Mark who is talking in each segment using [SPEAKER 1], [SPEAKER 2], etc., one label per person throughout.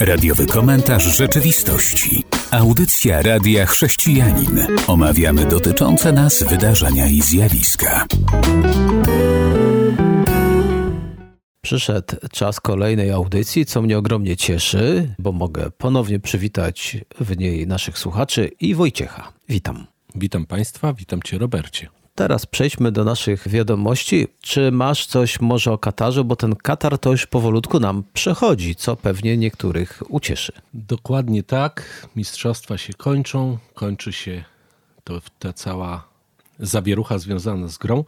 [SPEAKER 1] Radiowy komentarz rzeczywistości. Audycja Radia Chrześcijanin. Omawiamy dotyczące nas wydarzenia i zjawiska.
[SPEAKER 2] Przyszedł czas kolejnej audycji, co mnie ogromnie cieszy, bo mogę ponownie przywitać w niej naszych słuchaczy i Wojciecha. Witam.
[SPEAKER 3] Witam Państwa, witam Cię Robercie.
[SPEAKER 2] Teraz przejdźmy do naszych wiadomości. Czy masz coś może o Katarze, bo ten Katar to już powolutku nam przechodzi, co pewnie niektórych ucieszy.
[SPEAKER 3] Dokładnie tak. Mistrzostwa się kończą, kończy się to ta cała zawierucha związana z grą.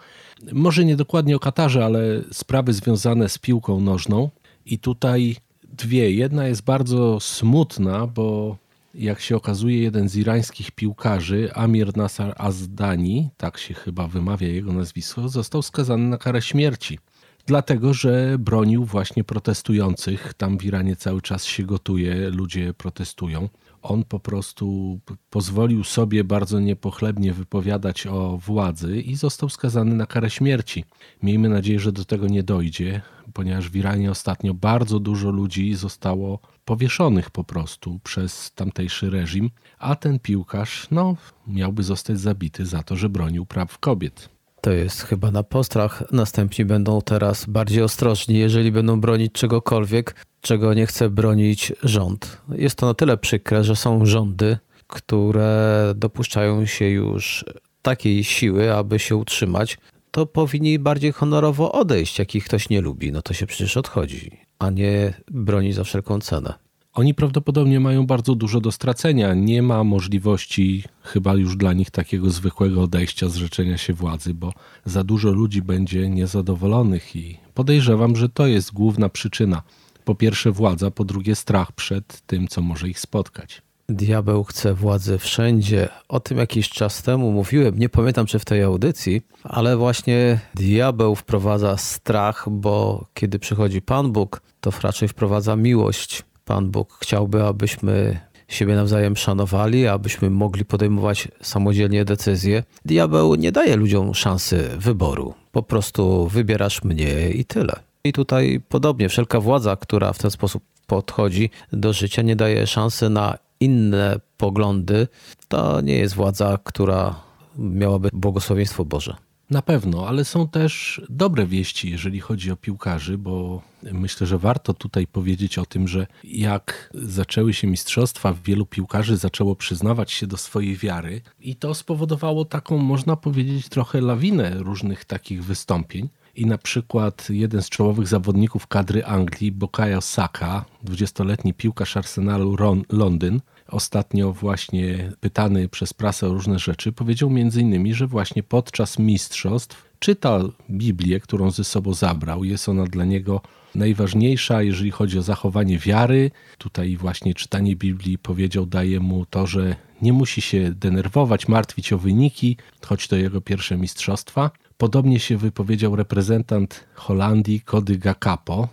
[SPEAKER 3] Może nie dokładnie o Katarze, ale sprawy związane z piłką nożną. I tutaj dwie. Jedna jest bardzo smutna, bo jak się okazuje, jeden z irańskich piłkarzy, Amir Nasar Azdani, tak się chyba wymawia jego nazwisko, został skazany na karę śmierci. Dlatego, że bronił właśnie protestujących. Tam w Iranie cały czas się gotuje, ludzie protestują. On po prostu pozwolił sobie bardzo niepochlebnie wypowiadać o władzy i został skazany na karę śmierci. Miejmy nadzieję, że do tego nie dojdzie, ponieważ w Iranie ostatnio bardzo dużo ludzi zostało powieszonych po prostu przez tamtejszy reżim, a ten piłkarz no, miałby zostać zabity za to, że bronił praw kobiet.
[SPEAKER 2] To jest chyba na postrach. Następni będą teraz bardziej ostrożni, jeżeli będą bronić czegokolwiek, czego nie chce bronić rząd. Jest to na tyle przykre, że są rządy, które dopuszczają się już takiej siły, aby się utrzymać, to powinni bardziej honorowo odejść. Jak ich ktoś nie lubi, no to się przecież odchodzi, a nie broni za wszelką cenę.
[SPEAKER 3] Oni prawdopodobnie mają bardzo dużo do stracenia. Nie ma możliwości chyba już dla nich takiego zwykłego odejścia, zrzeczenia się władzy, bo za dużo ludzi będzie niezadowolonych i podejrzewam, że to jest główna przyczyna. Po pierwsze władza, po drugie strach przed tym, co może ich spotkać.
[SPEAKER 2] Diabeł chce władzy wszędzie. O tym jakiś czas temu mówiłem, nie pamiętam czy w tej audycji, ale właśnie diabeł wprowadza strach, bo kiedy przychodzi Pan Bóg, to raczej wprowadza miłość. Pan Bóg chciałby, abyśmy siebie nawzajem szanowali, abyśmy mogli podejmować samodzielnie decyzje. Diabeł nie daje ludziom szansy wyboru. Po prostu wybierasz mnie i tyle. I tutaj podobnie, wszelka władza, która w ten sposób podchodzi do życia, nie daje szansy na inne poglądy, to nie jest władza, która miałaby błogosławieństwo Boże.
[SPEAKER 3] Na pewno, ale są też dobre wieści, jeżeli chodzi o piłkarzy, bo myślę, że warto tutaj powiedzieć o tym, że jak zaczęły się mistrzostwa, wielu piłkarzy zaczęło przyznawać się do swojej wiary i to spowodowało taką, można powiedzieć, trochę lawinę różnych takich wystąpień. I na przykład jeden z czołowych zawodników kadry Anglii, Bokayo Saka, 20-letni piłkarz Arsenalu Londyn, ostatnio właśnie pytany przez prasę o różne rzeczy, powiedział innymi, że właśnie podczas mistrzostw czyta Biblię, którą ze sobą zabrał. Jest ona dla niego najważniejsza, jeżeli chodzi o zachowanie wiary. Tutaj właśnie czytanie Biblii powiedział, daje mu to, że nie musi się denerwować, martwić o wyniki, choć to jego pierwsze mistrzostwa. Podobnie się wypowiedział reprezentant Holandii Kody Gakapo,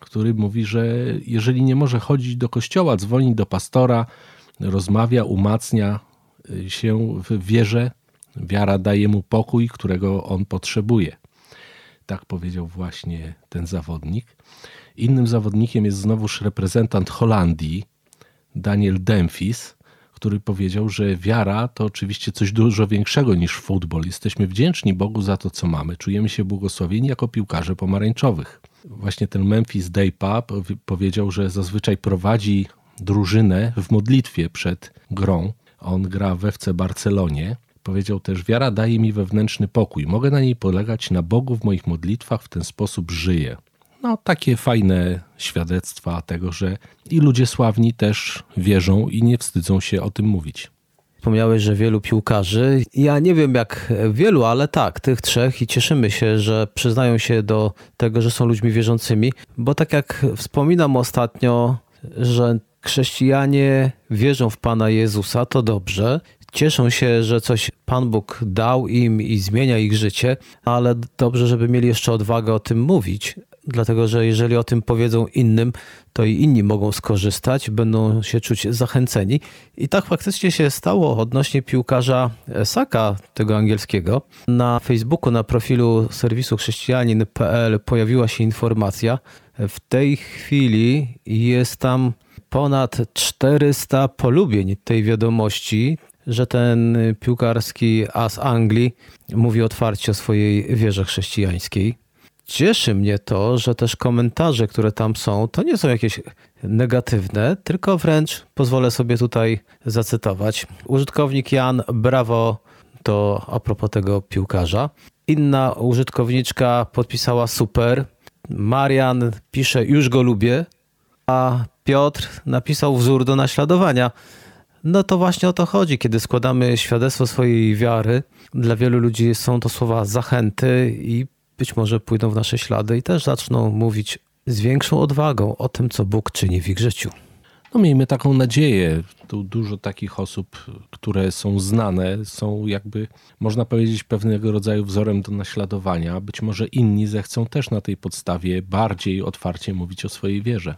[SPEAKER 3] który mówi, że jeżeli nie może chodzić do kościoła, dzwoni do pastora, rozmawia, umacnia się w wierze. Wiara daje mu pokój, którego on potrzebuje. Tak powiedział właśnie ten zawodnik. Innym zawodnikiem jest znowuż reprezentant Holandii, Daniel Demphis, który powiedział, że wiara to oczywiście coś dużo większego niż futbol. Jesteśmy wdzięczni Bogu za to, co mamy. Czujemy się błogosławieni jako piłkarze pomarańczowych. Właśnie ten Memphis Depay powiedział, że zazwyczaj prowadzi drużynę w modlitwie przed grą. On gra we FC Barcelonie. Powiedział też: Wiara daje mi wewnętrzny pokój. Mogę na niej polegać na Bogu w moich modlitwach, w ten sposób żyję. No, takie fajne świadectwa tego, że i ludzie sławni też wierzą i nie wstydzą się o tym mówić.
[SPEAKER 2] Wspomniałeś, że wielu piłkarzy. Ja nie wiem jak wielu, ale tak, tych trzech i cieszymy się, że przyznają się do tego, że są ludźmi wierzącymi, bo tak jak wspominam ostatnio, że chrześcijanie wierzą w Pana Jezusa, to dobrze. Cieszą się, że coś Pan Bóg dał im i zmienia ich życie, ale dobrze, żeby mieli jeszcze odwagę o tym mówić, dlatego że jeżeli o tym powiedzą innym, to i inni mogą skorzystać, będą się czuć zachęceni. I tak faktycznie się stało odnośnie piłkarza Saka, tego angielskiego. Na Facebooku, na profilu serwisu chrześcijanin.pl pojawiła się informacja, W tej chwili jest tam ponad 400 polubień tej wiadomości, że ten piłkarski as Anglii mówi otwarcie o swojej wierze chrześcijańskiej. Cieszy mnie to, że też komentarze, które tam są, to nie są jakieś negatywne, tylko wręcz pozwolę sobie tutaj zacytować. Użytkownik Jan Brawo to a propos tego piłkarza. Inna użytkowniczka podpisała super. Marian pisze już go lubię, a Piotr napisał wzór do naśladowania. No to właśnie o to chodzi, kiedy składamy świadectwo swojej wiary. Dla wielu ludzi są to słowa zachęty i być może pójdą w nasze ślady i też zaczną mówić z większą odwagą o tym, co Bóg czyni w ich życiu.
[SPEAKER 3] No miejmy taką nadzieję. Tu dużo takich osób, które są znane, są jakby, można powiedzieć, pewnego rodzaju wzorem do naśladowania. Być może inni zechcą też na tej podstawie bardziej otwarcie mówić o swojej wierze.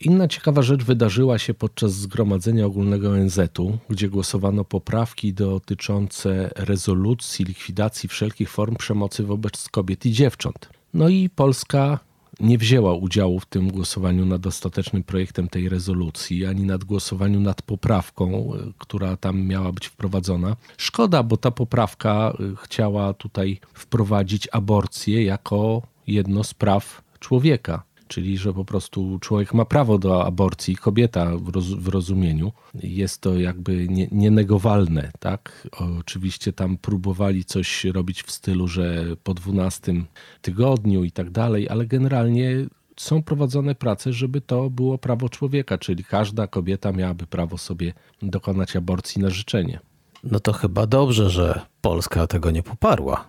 [SPEAKER 3] Inna ciekawa rzecz wydarzyła się podczas Zgromadzenia Ogólnego ONZ-u, gdzie głosowano poprawki dotyczące rezolucji likwidacji wszelkich form przemocy wobec kobiet i dziewcząt. No i Polska nie wzięła udziału w tym głosowaniu nad ostatecznym projektem tej rezolucji, ani nad głosowaniu nad poprawką, która tam miała być wprowadzona. Szkoda, bo ta poprawka chciała tutaj wprowadzić aborcję jako jedno z praw człowieka czyli że po prostu człowiek ma prawo do aborcji, kobieta w, roz, w rozumieniu. Jest to jakby nie, nienegowalne, tak? Oczywiście tam próbowali coś robić w stylu, że po 12 tygodniu i tak dalej, ale generalnie są prowadzone prace, żeby to było prawo człowieka, czyli każda kobieta miałaby prawo sobie dokonać aborcji na życzenie.
[SPEAKER 2] No to chyba dobrze, że Polska tego nie poparła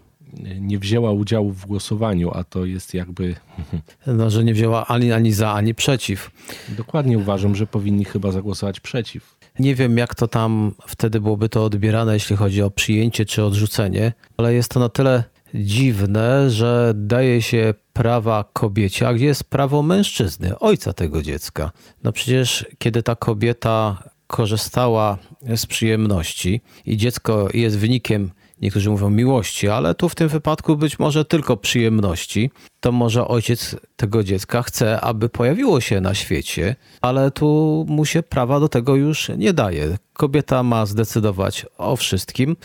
[SPEAKER 3] nie wzięła udziału w głosowaniu, a to jest jakby.
[SPEAKER 2] No, że nie wzięła ani, ani za, ani przeciw.
[SPEAKER 3] Dokładnie uważam, że powinni chyba zagłosować przeciw.
[SPEAKER 2] Nie wiem, jak to tam wtedy byłoby to odbierane, jeśli chodzi o przyjęcie czy odrzucenie, ale jest to na tyle dziwne, że daje się prawa kobiecie, a gdzie jest prawo mężczyzny, ojca tego dziecka. No przecież, kiedy ta kobieta korzystała z przyjemności i dziecko jest wynikiem niektórzy mówią miłości, ale tu w tym wypadku być może tylko przyjemności, to może ojciec tego dziecka chce, aby pojawiło się na świecie, ale tu mu się prawa do tego już nie daje. Kobieta ma zdecydować o wszystkim.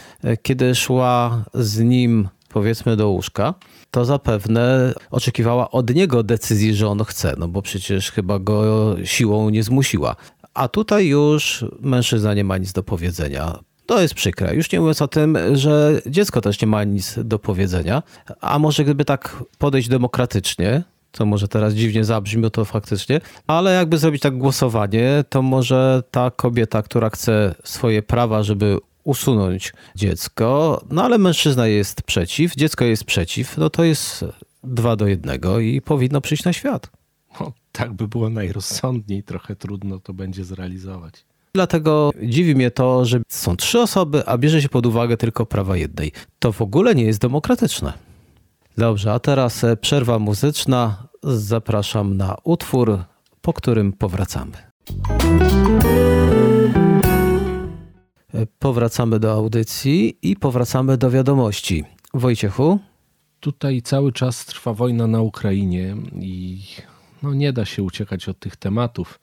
[SPEAKER 2] Kiedy szła z nim powiedzmy do łóżka, to zapewne oczekiwała od niego decyzji, że on chce, no bo przecież chyba go siłą nie zmusiła. A tutaj już mężczyzna nie ma nic do powiedzenia. To jest przykre. Już nie mówiąc o tym, że dziecko też nie ma nic do powiedzenia. A może gdyby tak podejść demokratycznie, co może teraz dziwnie zabrzmi, to faktycznie, ale jakby zrobić tak głosowanie, to może ta kobieta, która chce swoje prawa, żeby usunąć dziecko, no ale mężczyzna jest przeciw, dziecko jest przeciw, no to jest dwa do jednego i powinno przyjść na świat.
[SPEAKER 3] No, tak by było najrozsądniej, trochę trudno to będzie zrealizować.
[SPEAKER 2] Dlatego dziwi mnie to, że są trzy osoby, a bierze się pod uwagę tylko prawa jednej. To w ogóle nie jest demokratyczne. Dobrze, a teraz e, przerwa muzyczna. Zapraszam na utwór, po którym powracamy. E, powracamy do audycji i powracamy do wiadomości. Wojciechu?
[SPEAKER 3] Tutaj cały czas trwa wojna na Ukrainie i no nie da się uciekać od tych tematów.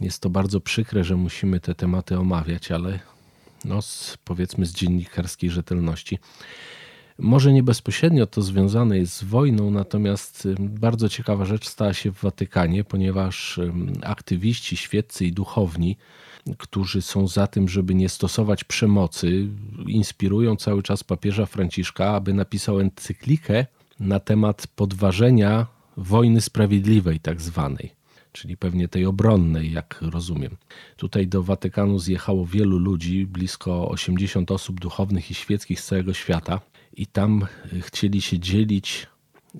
[SPEAKER 3] Jest to bardzo przykre, że musimy te tematy omawiać, ale no, z, powiedzmy z dziennikarskiej rzetelności. Może nie bezpośrednio to związane jest z wojną, natomiast bardzo ciekawa rzecz stała się w Watykanie, ponieważ aktywiści świeccy i duchowni, którzy są za tym, żeby nie stosować przemocy, inspirują cały czas papieża Franciszka, aby napisał encyklikę na temat podważenia wojny sprawiedliwej, tak zwanej czyli pewnie tej obronnej, jak rozumiem. Tutaj do Watykanu zjechało wielu ludzi, blisko 80 osób duchownych i świeckich z całego świata, i tam chcieli się dzielić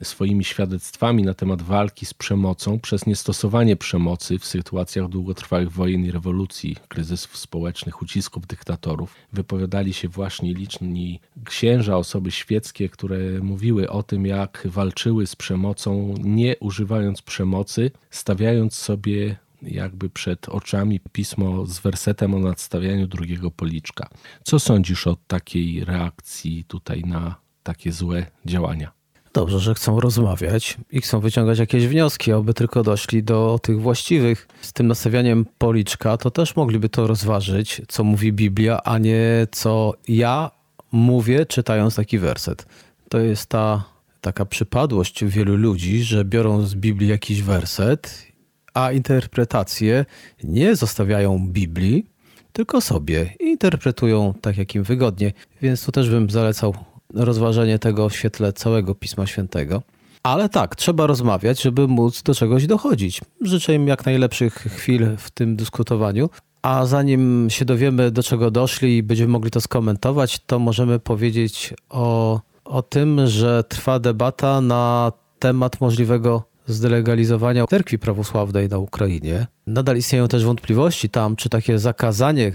[SPEAKER 3] swoimi świadectwami na temat walki z przemocą przez niestosowanie przemocy w sytuacjach długotrwałych wojen i rewolucji, kryzysów społecznych, ucisków dyktatorów. Wypowiadali się właśnie liczni księża, osoby świeckie, które mówiły o tym, jak walczyły z przemocą, nie używając przemocy, stawiając sobie jakby przed oczami pismo z wersetem o nadstawianiu drugiego policzka. Co sądzisz o takiej reakcji tutaj na takie złe działania?
[SPEAKER 2] Dobrze, że chcą rozmawiać i chcą wyciągać jakieś wnioski, aby tylko doszli do tych właściwych. Z tym nastawianiem policzka to też mogliby to rozważyć, co mówi Biblia, a nie co ja mówię, czytając taki werset. To jest ta taka przypadłość wielu ludzi, że biorą z Biblii jakiś werset, a interpretację nie zostawiają Biblii, tylko sobie interpretują tak, jak im wygodnie. Więc tu też bym zalecał rozważenie tego w świetle całego Pisma Świętego. Ale tak, trzeba rozmawiać, żeby móc do czegoś dochodzić. Życzę im jak najlepszych chwil w tym dyskutowaniu. A zanim się dowiemy, do czego doszli i będziemy mogli to skomentować, to możemy powiedzieć o, o tym, że trwa debata na temat możliwego zdelegalizowania cerkwi prawosławnej na Ukrainie. Nadal istnieją też wątpliwości tam, czy takie zakazanie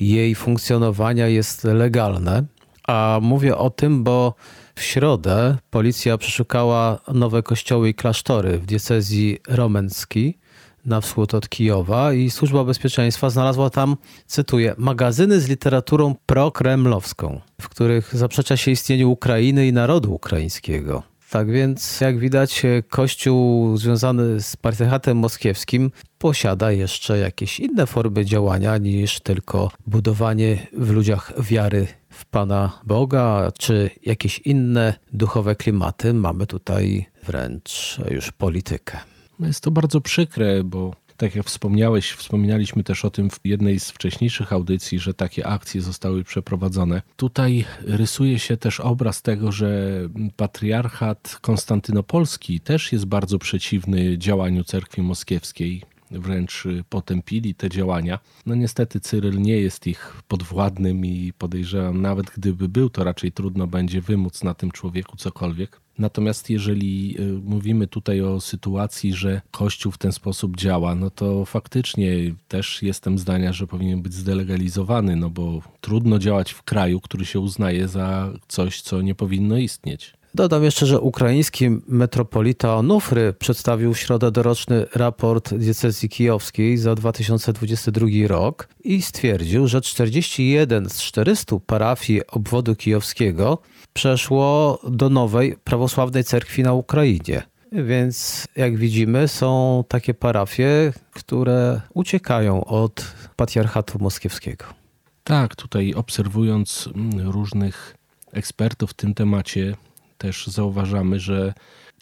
[SPEAKER 2] jej funkcjonowania jest legalne. A mówię o tym, bo w środę policja przeszukała nowe kościoły i klasztory w diecezji romenckiej na wschód od Kijowa i Służba Bezpieczeństwa znalazła tam, cytuję, magazyny z literaturą prokremlowską, w których zaprzecza się istnieniu Ukrainy i narodu ukraińskiego. Tak więc, jak widać, Kościół związany z patriarchatem moskiewskim posiada jeszcze jakieś inne formy działania niż tylko budowanie w ludziach wiary w Pana Boga, czy jakieś inne duchowe klimaty. Mamy tutaj wręcz już politykę.
[SPEAKER 3] No jest to bardzo przykre, bo tak jak wspomniałeś, wspominaliśmy też o tym w jednej z wcześniejszych audycji, że takie akcje zostały przeprowadzone. Tutaj rysuje się też obraz tego, że patriarchat konstantynopolski też jest bardzo przeciwny działaniu cerkwi moskiewskiej wręcz potępili te działania. No niestety Cyryl nie jest ich podwładnym i podejrzewam, nawet gdyby był, to raczej trudno będzie wymóc na tym człowieku cokolwiek. Natomiast jeżeli y, mówimy tutaj o sytuacji, że Kościół w ten sposób działa, no to faktycznie też jestem zdania, że powinien być zdelegalizowany, no bo trudno działać w kraju, który się uznaje za coś, co nie powinno istnieć.
[SPEAKER 2] Dodam jeszcze, że ukraiński metropolita Onufry przedstawił w środę doroczny raport diecezji kijowskiej za 2022 rok i stwierdził, że 41 z 400 parafii obwodu kijowskiego przeszło do nowej prawosławnej cerkwi na Ukrainie. Więc jak widzimy, są takie parafie, które uciekają od patriarchatu moskiewskiego.
[SPEAKER 3] Tak, tutaj obserwując mm, różnych ekspertów w tym temacie, też zauważamy, że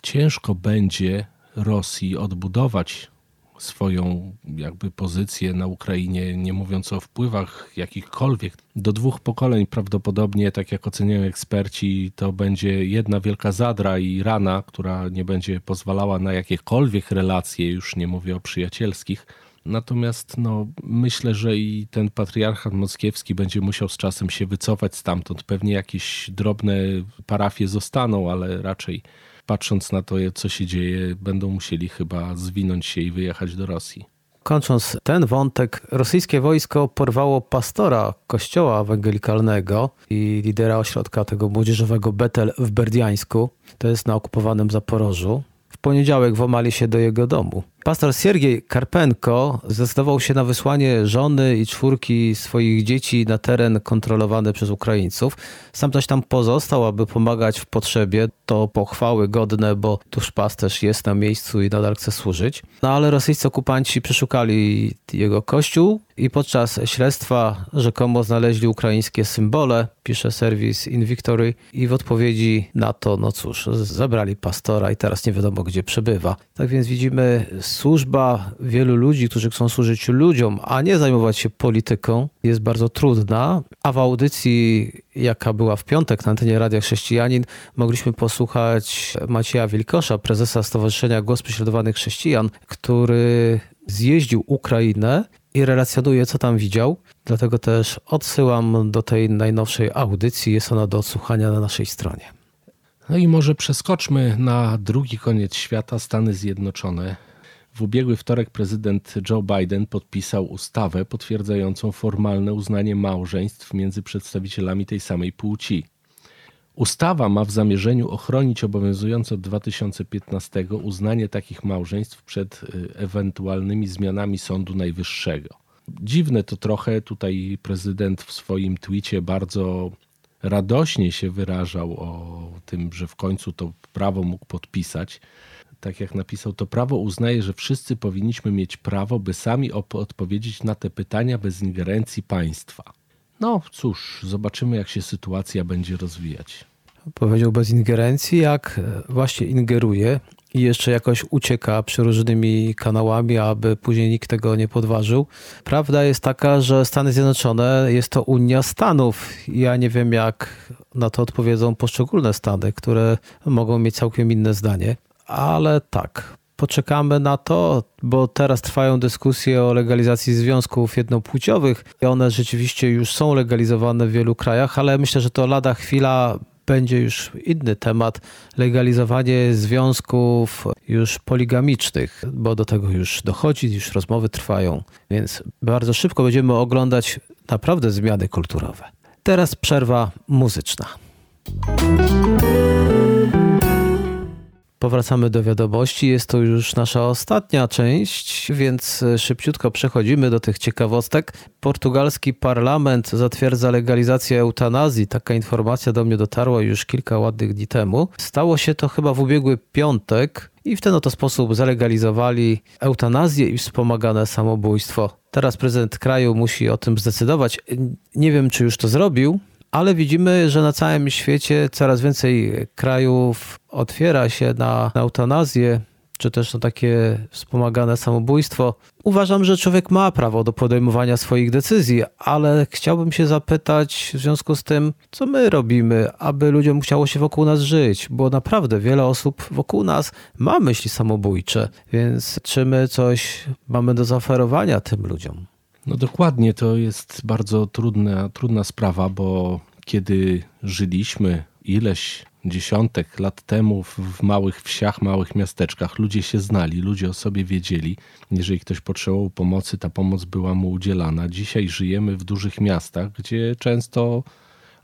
[SPEAKER 3] ciężko będzie Rosji odbudować swoją jakby pozycję na Ukrainie, nie mówiąc o wpływach jakichkolwiek. Do dwóch pokoleń prawdopodobnie, tak jak oceniają eksperci, to będzie jedna wielka zadra i rana, która nie będzie pozwalała na jakiekolwiek relacje, już nie mówię o przyjacielskich. Natomiast no, myślę, że i ten patriarchat moskiewski będzie musiał z czasem się wycofać stamtąd. Pewnie jakieś drobne parafie zostaną, ale raczej patrząc na to, co się dzieje, będą musieli chyba zwinąć się i wyjechać do Rosji.
[SPEAKER 2] Kończąc ten wątek, rosyjskie wojsko porwało pastora kościoła ewangelikalnego i lidera ośrodka tego młodzieżowego Betel w Berdiańsku, to jest na okupowanym Zaporożu. W poniedziałek włamali się do jego domu. Pastor Siergiej Karpenko zdecydował się na wysłanie żony i czwórki swoich dzieci na teren kontrolowany przez Ukraińców. Sam też tam pozostał, aby pomagać w potrzebie. To pochwały godne, bo tuż pasterz jest na miejscu i nadal chce służyć. No ale rosyjscy okupanci przeszukali jego kościół i podczas śledztwa rzekomo znaleźli ukraińskie symbole, pisze serwis Invictory i w odpowiedzi na to, no cóż, zabrali pastora i teraz nie wiadomo gdzie przebywa. Tak więc widzimy służba wielu ludzi, którzy chcą służyć ludziom, a nie zajmować się polityką, jest bardzo trudna. A w audycji, jaka była w piątek na antenie Radia Chrześcijanin, mogliśmy posłuchać Macieja Wilkosza, prezesa Stowarzyszenia Głos Prześladowanych Chrześcijan, który zjeździł Ukrainę i relacjonuje, co tam widział. Dlatego też odsyłam do tej najnowszej audycji. Jest ona do odsłuchania na naszej stronie.
[SPEAKER 3] No i może przeskoczmy na drugi koniec świata, Stany Zjednoczone. W ubiegły wtorek prezydent Joe Biden podpisał ustawę potwierdzającą formalne uznanie małżeństw między przedstawicielami tej samej płci. Ustawa ma w zamierzeniu ochronić obowiązujące od 2015 uznanie takich małżeństw przed y, ewentualnymi zmianami Sądu Najwyższego. Dziwne to trochę, tutaj prezydent w swoim twicie bardzo radośnie się wyrażał o tym, że w końcu to prawo mógł podpisać. Tak jak napisał, to prawo uznaje, że wszyscy powinniśmy mieć prawo, by sami odpowiedzieć na te pytania bez ingerencji państwa. No cóż, zobaczymy, jak się sytuacja będzie rozwijać.
[SPEAKER 2] Powiedział bez ingerencji, jak właśnie ingeruje i jeszcze jakoś ucieka przeróżnymi kanałami, aby później nikt tego nie podważył. Prawda jest taka, że Stany Zjednoczone jest to Unia Stanów. Ja nie wiem, jak na to odpowiedzą poszczególne Stany, które mogą mieć całkiem inne zdanie, ale tak. Poczekamy na to, bo teraz trwają dyskusje o legalizacji związków jednopłciowych i one rzeczywiście już są legalizowane w wielu krajach, ale myślę, że to lada chwila będzie już inny temat legalizowanie związków już poligamicznych, bo do tego już dochodzi, już rozmowy trwają, więc bardzo szybko będziemy oglądać naprawdę zmiany kulturowe. Teraz przerwa muzyczna. Powracamy do wiadomości. Jest to już nasza ostatnia część, więc szybciutko przechodzimy do tych ciekawostek. Portugalski parlament zatwierdza legalizację eutanazji. Taka informacja do mnie dotarła już kilka ładnych dni temu. Stało się to chyba w ubiegły piątek i w ten oto sposób zalegalizowali eutanazję i wspomagane samobójstwo. Teraz prezydent kraju musi o tym zdecydować. Nie wiem, czy już to zrobił, ale widzimy, że na całym świecie coraz więcej krajów otwiera się na, na eutanazję, czy też na takie wspomagane samobójstwo. Uważam, że człowiek ma prawo do podejmowania swoich decyzji, ale chciałbym się zapytać w związku z tym, co my robimy, aby ludziom chciało się wokół nas żyć, bo naprawdę wiele osób wokół nas ma myśli samobójcze, więc czy my coś mamy do zaoferowania tym ludziom?
[SPEAKER 3] No dokładnie, to jest bardzo trudna, trudna sprawa, bo kiedy żyliśmy ileś dziesiątek lat temu w małych wsiach, małych miasteczkach, ludzie się znali, ludzie o sobie wiedzieli. Jeżeli ktoś potrzebował pomocy, ta pomoc była mu udzielana. Dzisiaj żyjemy w dużych miastach, gdzie często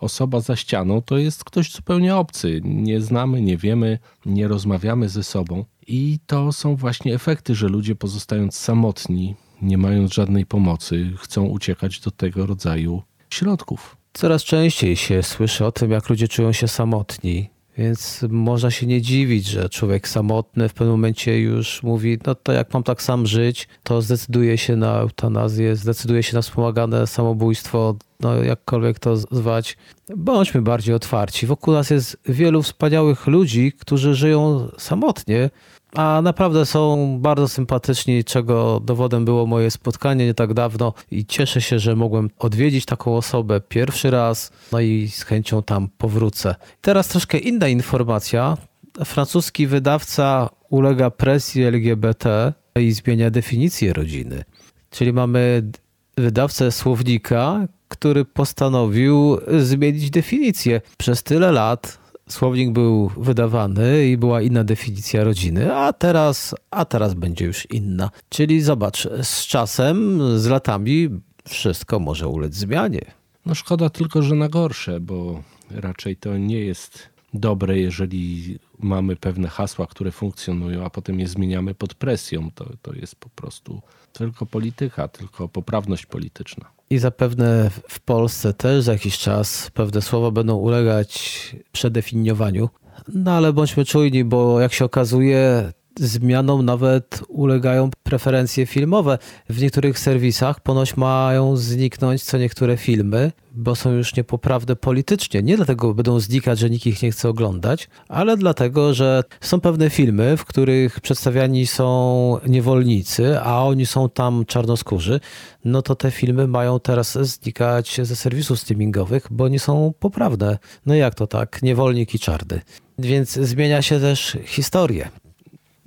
[SPEAKER 3] osoba za ścianą to jest ktoś zupełnie obcy. Nie znamy, nie wiemy, nie rozmawiamy ze sobą. I to są właśnie efekty, że ludzie pozostając samotni, nie mając żadnej pomocy, chcą uciekać do tego rodzaju środków.
[SPEAKER 2] Coraz częściej się słyszy o tym, jak ludzie czują się samotni, więc można się nie dziwić, że człowiek samotny w pewnym momencie już mówi, no to jak mam tak sam żyć, to zdecyduje się na eutanazję, zdecyduje się na wspomagane samobójstwo, no jakkolwiek to zwać. Bądźmy bardziej otwarci. Wokół nas jest wielu wspaniałych ludzi, którzy żyją samotnie, a naprawdę są bardzo sympatyczni, czego dowodem było moje spotkanie nie tak dawno i cieszę się, że mogłem odwiedzić taką osobę pierwszy raz, no i z chęcią tam powrócę. Teraz troszkę inna informacja. Francuski wydawca ulega presji LGBT i zmienia definicję rodziny. Czyli mamy wydawcę słownika, który postanowił zmienić definicję. Przez tyle lat słownik był wydawany i była inna definicja rodziny, a teraz, a teraz będzie już inna. Czyli zobacz, z czasem, z latami wszystko może ulec zmianie.
[SPEAKER 3] No szkoda tylko, że na gorsze, bo raczej to nie jest dobre, jeżeli mamy pewne hasła, które funkcjonują, a potem je zmieniamy pod presją. To, to jest po prostu tylko polityka, tylko poprawność polityczna.
[SPEAKER 2] I zapewne w Polsce też za jakiś czas pewne słowa będą ulegać przedefiniowaniu. No ale bądźmy czujni, bo jak się okazuje, zmianom nawet ulegają preferencje filmowe. W niektórych serwisach ponoć mają zniknąć co niektóre filmy, bo są już niepoprawne politycznie. Nie dlatego będą znikać, że nikt ich nie chce oglądać, ale dlatego, że są pewne filmy, w których przedstawiani są niewolnicy, a oni są tam czarnoskórzy, no to te filmy mają teraz znikać ze serwisów streamingowych, bo nie są poprawne. No jak to tak? Niewolnik i czarny. Więc zmienia się też historię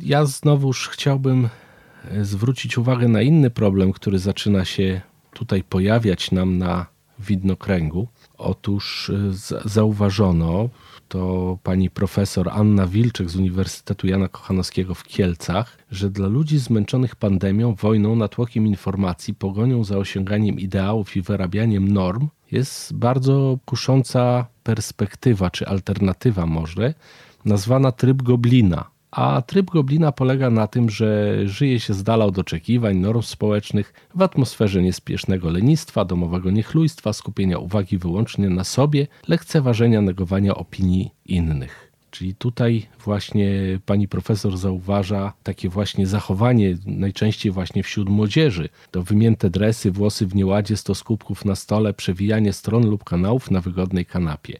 [SPEAKER 3] ja znowuż chciałbym e, zwrócić uwagę na inny problem, który zaczyna się tutaj pojawiać nam na widnokręgu. Otóż e, zauważono, to pani profesor Anna Wilczek z Uniwersytetu Jana Kochanowskiego w Kielcach, że dla ludzi zmęczonych pandemią, wojną, natłokiem informacji, pogonią za osiąganiem ideałów i wyrabianiem norm jest bardzo kusząca perspektywa, czy alternatywa może, nazwana tryb goblina A tryb goblina polega na tym, że żyje się z dala od oczekiwań, norm społecznych, w atmosferze niespiesznego lenistwa, domowego niechlujstwa, skupienia uwagi wyłącznie na sobie, lekceważenia, negowania opinii innych. Czyli tutaj właśnie pani profesor zauważa takie właśnie zachowanie, najczęściej właśnie wśród młodzieży. To wymięte dresy, włosy w nieładzie, stos kubków na stole, przewijanie stron lub kanałów na wygodnej kanapie.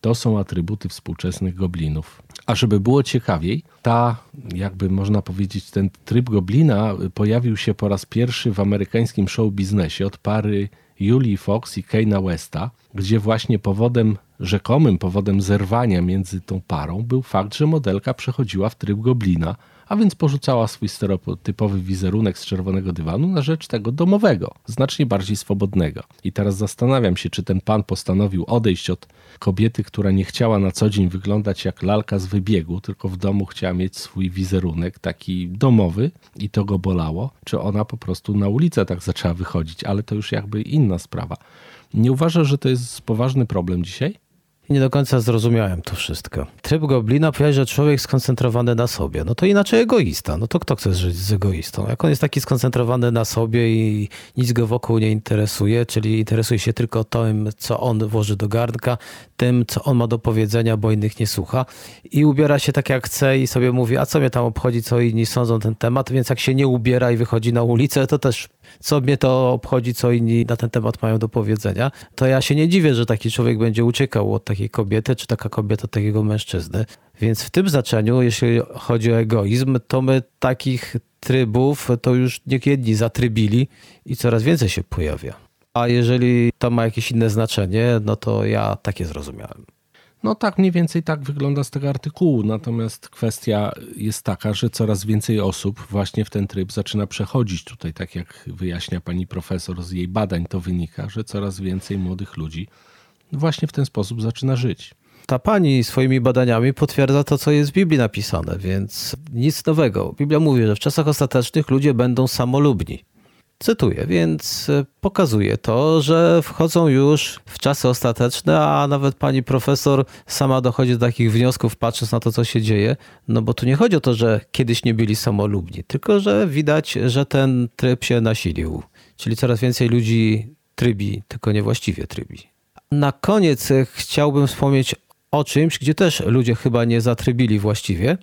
[SPEAKER 3] To są atrybuty współczesnych goblinów. A żeby było ciekawiej, ta, jakby można powiedzieć, ten tryb goblina pojawił się po raz pierwszy w amerykańskim show biznesie od pary Julie Fox i Keina Westa, gdzie właśnie powodem, rzekomym powodem zerwania między tą parą był fakt, że modelka przechodziła w tryb goblina, a więc porzucała swój stereotypowy wizerunek z czerwonego dywanu na rzecz tego domowego, znacznie bardziej swobodnego. I teraz zastanawiam się, czy ten pan postanowił odejść od kobiety, która nie chciała na co dzień wyglądać jak lalka z wybiegu, tylko w domu chciała mieć swój wizerunek taki domowy i to go bolało, czy ona po prostu na ulicę tak zaczęła wychodzić, ale to już jakby inna sprawa. Nie uważasz, że to jest poważny problem dzisiaj?
[SPEAKER 2] Nie do końca zrozumiałem to wszystko. Tryb goblina powie, że człowiek skoncentrowany na sobie. No to inaczej egoista. No to kto chce żyć z egoistą? Jak on jest taki skoncentrowany na sobie i nic go wokół nie interesuje, czyli interesuje się tylko tym, co on włoży do garnka, tym, co on ma do powiedzenia, bo innych nie słucha i ubiera się tak jak chce i sobie mówi, a co mnie tam obchodzi, co inni sądzą ten temat, więc jak się nie ubiera i wychodzi na ulicę, to też co mnie to obchodzi, co inni na ten temat mają do powiedzenia, to ja się nie dziwię, że taki człowiek będzie uciekał od takiej kobiety, czy taka kobieta od takiego mężczyzny. Więc w tym znaczeniu, jeśli chodzi o egoizm, to my takich trybów to już niekiedni zatrybili i coraz więcej się pojawia. A jeżeli to ma jakieś inne znaczenie, no to ja takie zrozumiałem.
[SPEAKER 3] No tak, mniej więcej tak wygląda z tego artykułu. Natomiast kwestia jest taka, że coraz więcej osób właśnie w ten tryb zaczyna przechodzić. Tutaj, tak jak wyjaśnia pani profesor, z jej badań to wynika, że coraz więcej młodych ludzi właśnie w ten sposób zaczyna żyć.
[SPEAKER 2] Ta pani swoimi badaniami potwierdza to, co jest w Biblii napisane, więc nic nowego. Biblia mówi, że w czasach ostatecznych ludzie będą samolubni. Cytuję, więc e, pokazuje to, że wchodzą już w czasy ostateczne, a nawet pani profesor sama dochodzi do takich wniosków, patrząc na to, co się dzieje. No bo tu nie chodzi o to, że kiedyś nie byli samolubni, tylko że widać, że ten tryb się nasilił. Czyli coraz więcej ludzi trybi, tylko niewłaściwie trybi. Na koniec e, chciałbym wspomnieć o czymś, gdzie też ludzie chyba nie zatrybili właściwie,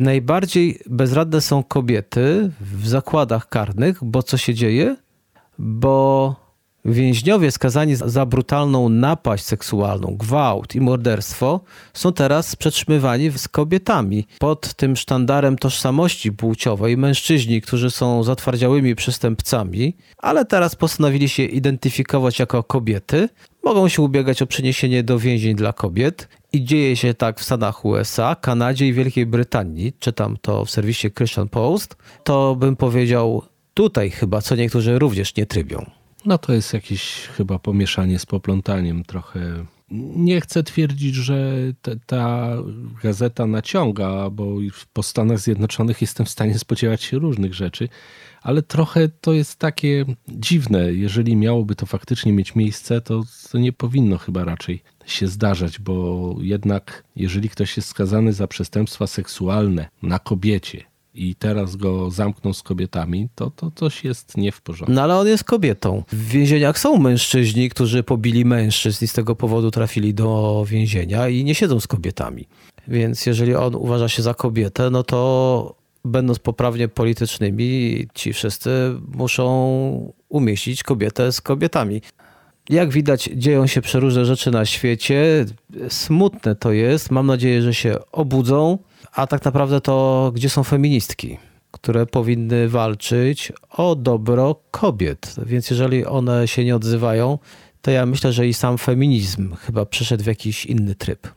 [SPEAKER 2] Najbardziej bezradne są kobiety w zakładach karnych, bo co się dzieje? Bo więźniowie skazani za brutalną napaść seksualną, gwałt i morderstwo są teraz przetrzymywani z kobietami. Pod tym sztandarem tożsamości płciowej mężczyźni, którzy są zatwardziałymi przestępcami, ale teraz postanowili się identyfikować jako kobiety, mogą się ubiegać o przeniesienie do więzień dla kobiet i dzieje się tak w Stanach USA, Kanadzie i Wielkiej Brytanii. Czytam to w serwisie Christian Post. To bym powiedział tutaj chyba, co niektórzy również nie trybią.
[SPEAKER 3] No to jest jakieś chyba pomieszanie z poplątaniem trochę. Nie chcę twierdzić, że te, ta gazeta naciąga, bo po Stanach Zjednoczonych jestem w stanie spodziewać się różnych rzeczy, ale trochę to jest takie dziwne. Jeżeli miałoby to faktycznie mieć miejsce, to, to nie powinno chyba raczej się zdarzać, bo jednak jeżeli ktoś jest skazany za przestępstwa seksualne na kobiecie i teraz go zamkną z kobietami, to, to coś jest nie w porządku.
[SPEAKER 2] No ale on jest kobietą. W więzieniach są mężczyźni, którzy pobili mężczyzn i z tego powodu trafili do więzienia i nie siedzą z kobietami. Więc jeżeli on uważa się za kobietę, no to będąc poprawnie politycznymi, ci wszyscy muszą umieścić kobietę z kobietami. Jak widać, dzieją się przeróżne rzeczy na świecie. Smutne to jest. Mam nadzieję, że się obudzą. A tak naprawdę to gdzie są feministki, które powinny walczyć o dobro kobiet. Więc jeżeli one się nie odzywają, to ja myślę, że i sam feminizm chyba przeszedł w jakiś inny tryb.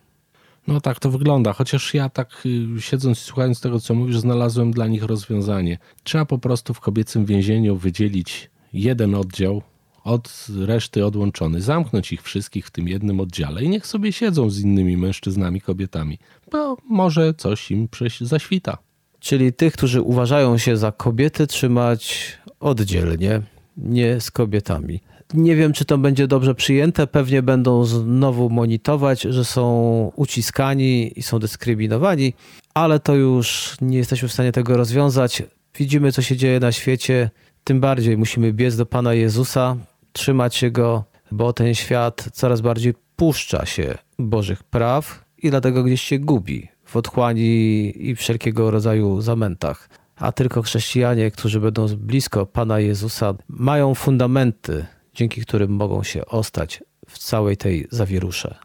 [SPEAKER 3] No tak to wygląda, chociaż ja tak y, siedząc i słuchając tego, co mówisz, znalazłem dla nich rozwiązanie. Trzeba po prostu w kobiecym więzieniu wydzielić jeden oddział od reszty odłączony, zamknąć ich wszystkich w tym jednym oddziale i niech sobie siedzą z innymi mężczyznami, kobietami, bo może coś im zaświta.
[SPEAKER 2] Czyli tych, którzy uważają się za kobiety, trzymać oddzielnie, nie z kobietami. Nie wiem, czy to będzie dobrze przyjęte. Pewnie będą znowu monitorować, że są uciskani i są dyskryminowani, ale to już nie jesteśmy w stanie tego rozwiązać. Widzimy, co się dzieje na świecie. Tym bardziej musimy biec do Pana Jezusa, trzymać się Go, bo ten świat coraz bardziej puszcza się Bożych praw i dlatego gdzieś się gubi w otchłani i wszelkiego rodzaju zamętach. A tylko chrześcijanie, którzy będą blisko Pana Jezusa, mają fundamenty, dzięki którym mogą się ostać w całej tej zawierusze.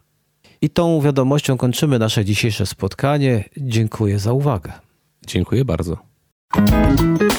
[SPEAKER 2] I tą wiadomością kończymy nasze dzisiejsze spotkanie. Dziękuję za uwagę.
[SPEAKER 3] Dziękuję bardzo.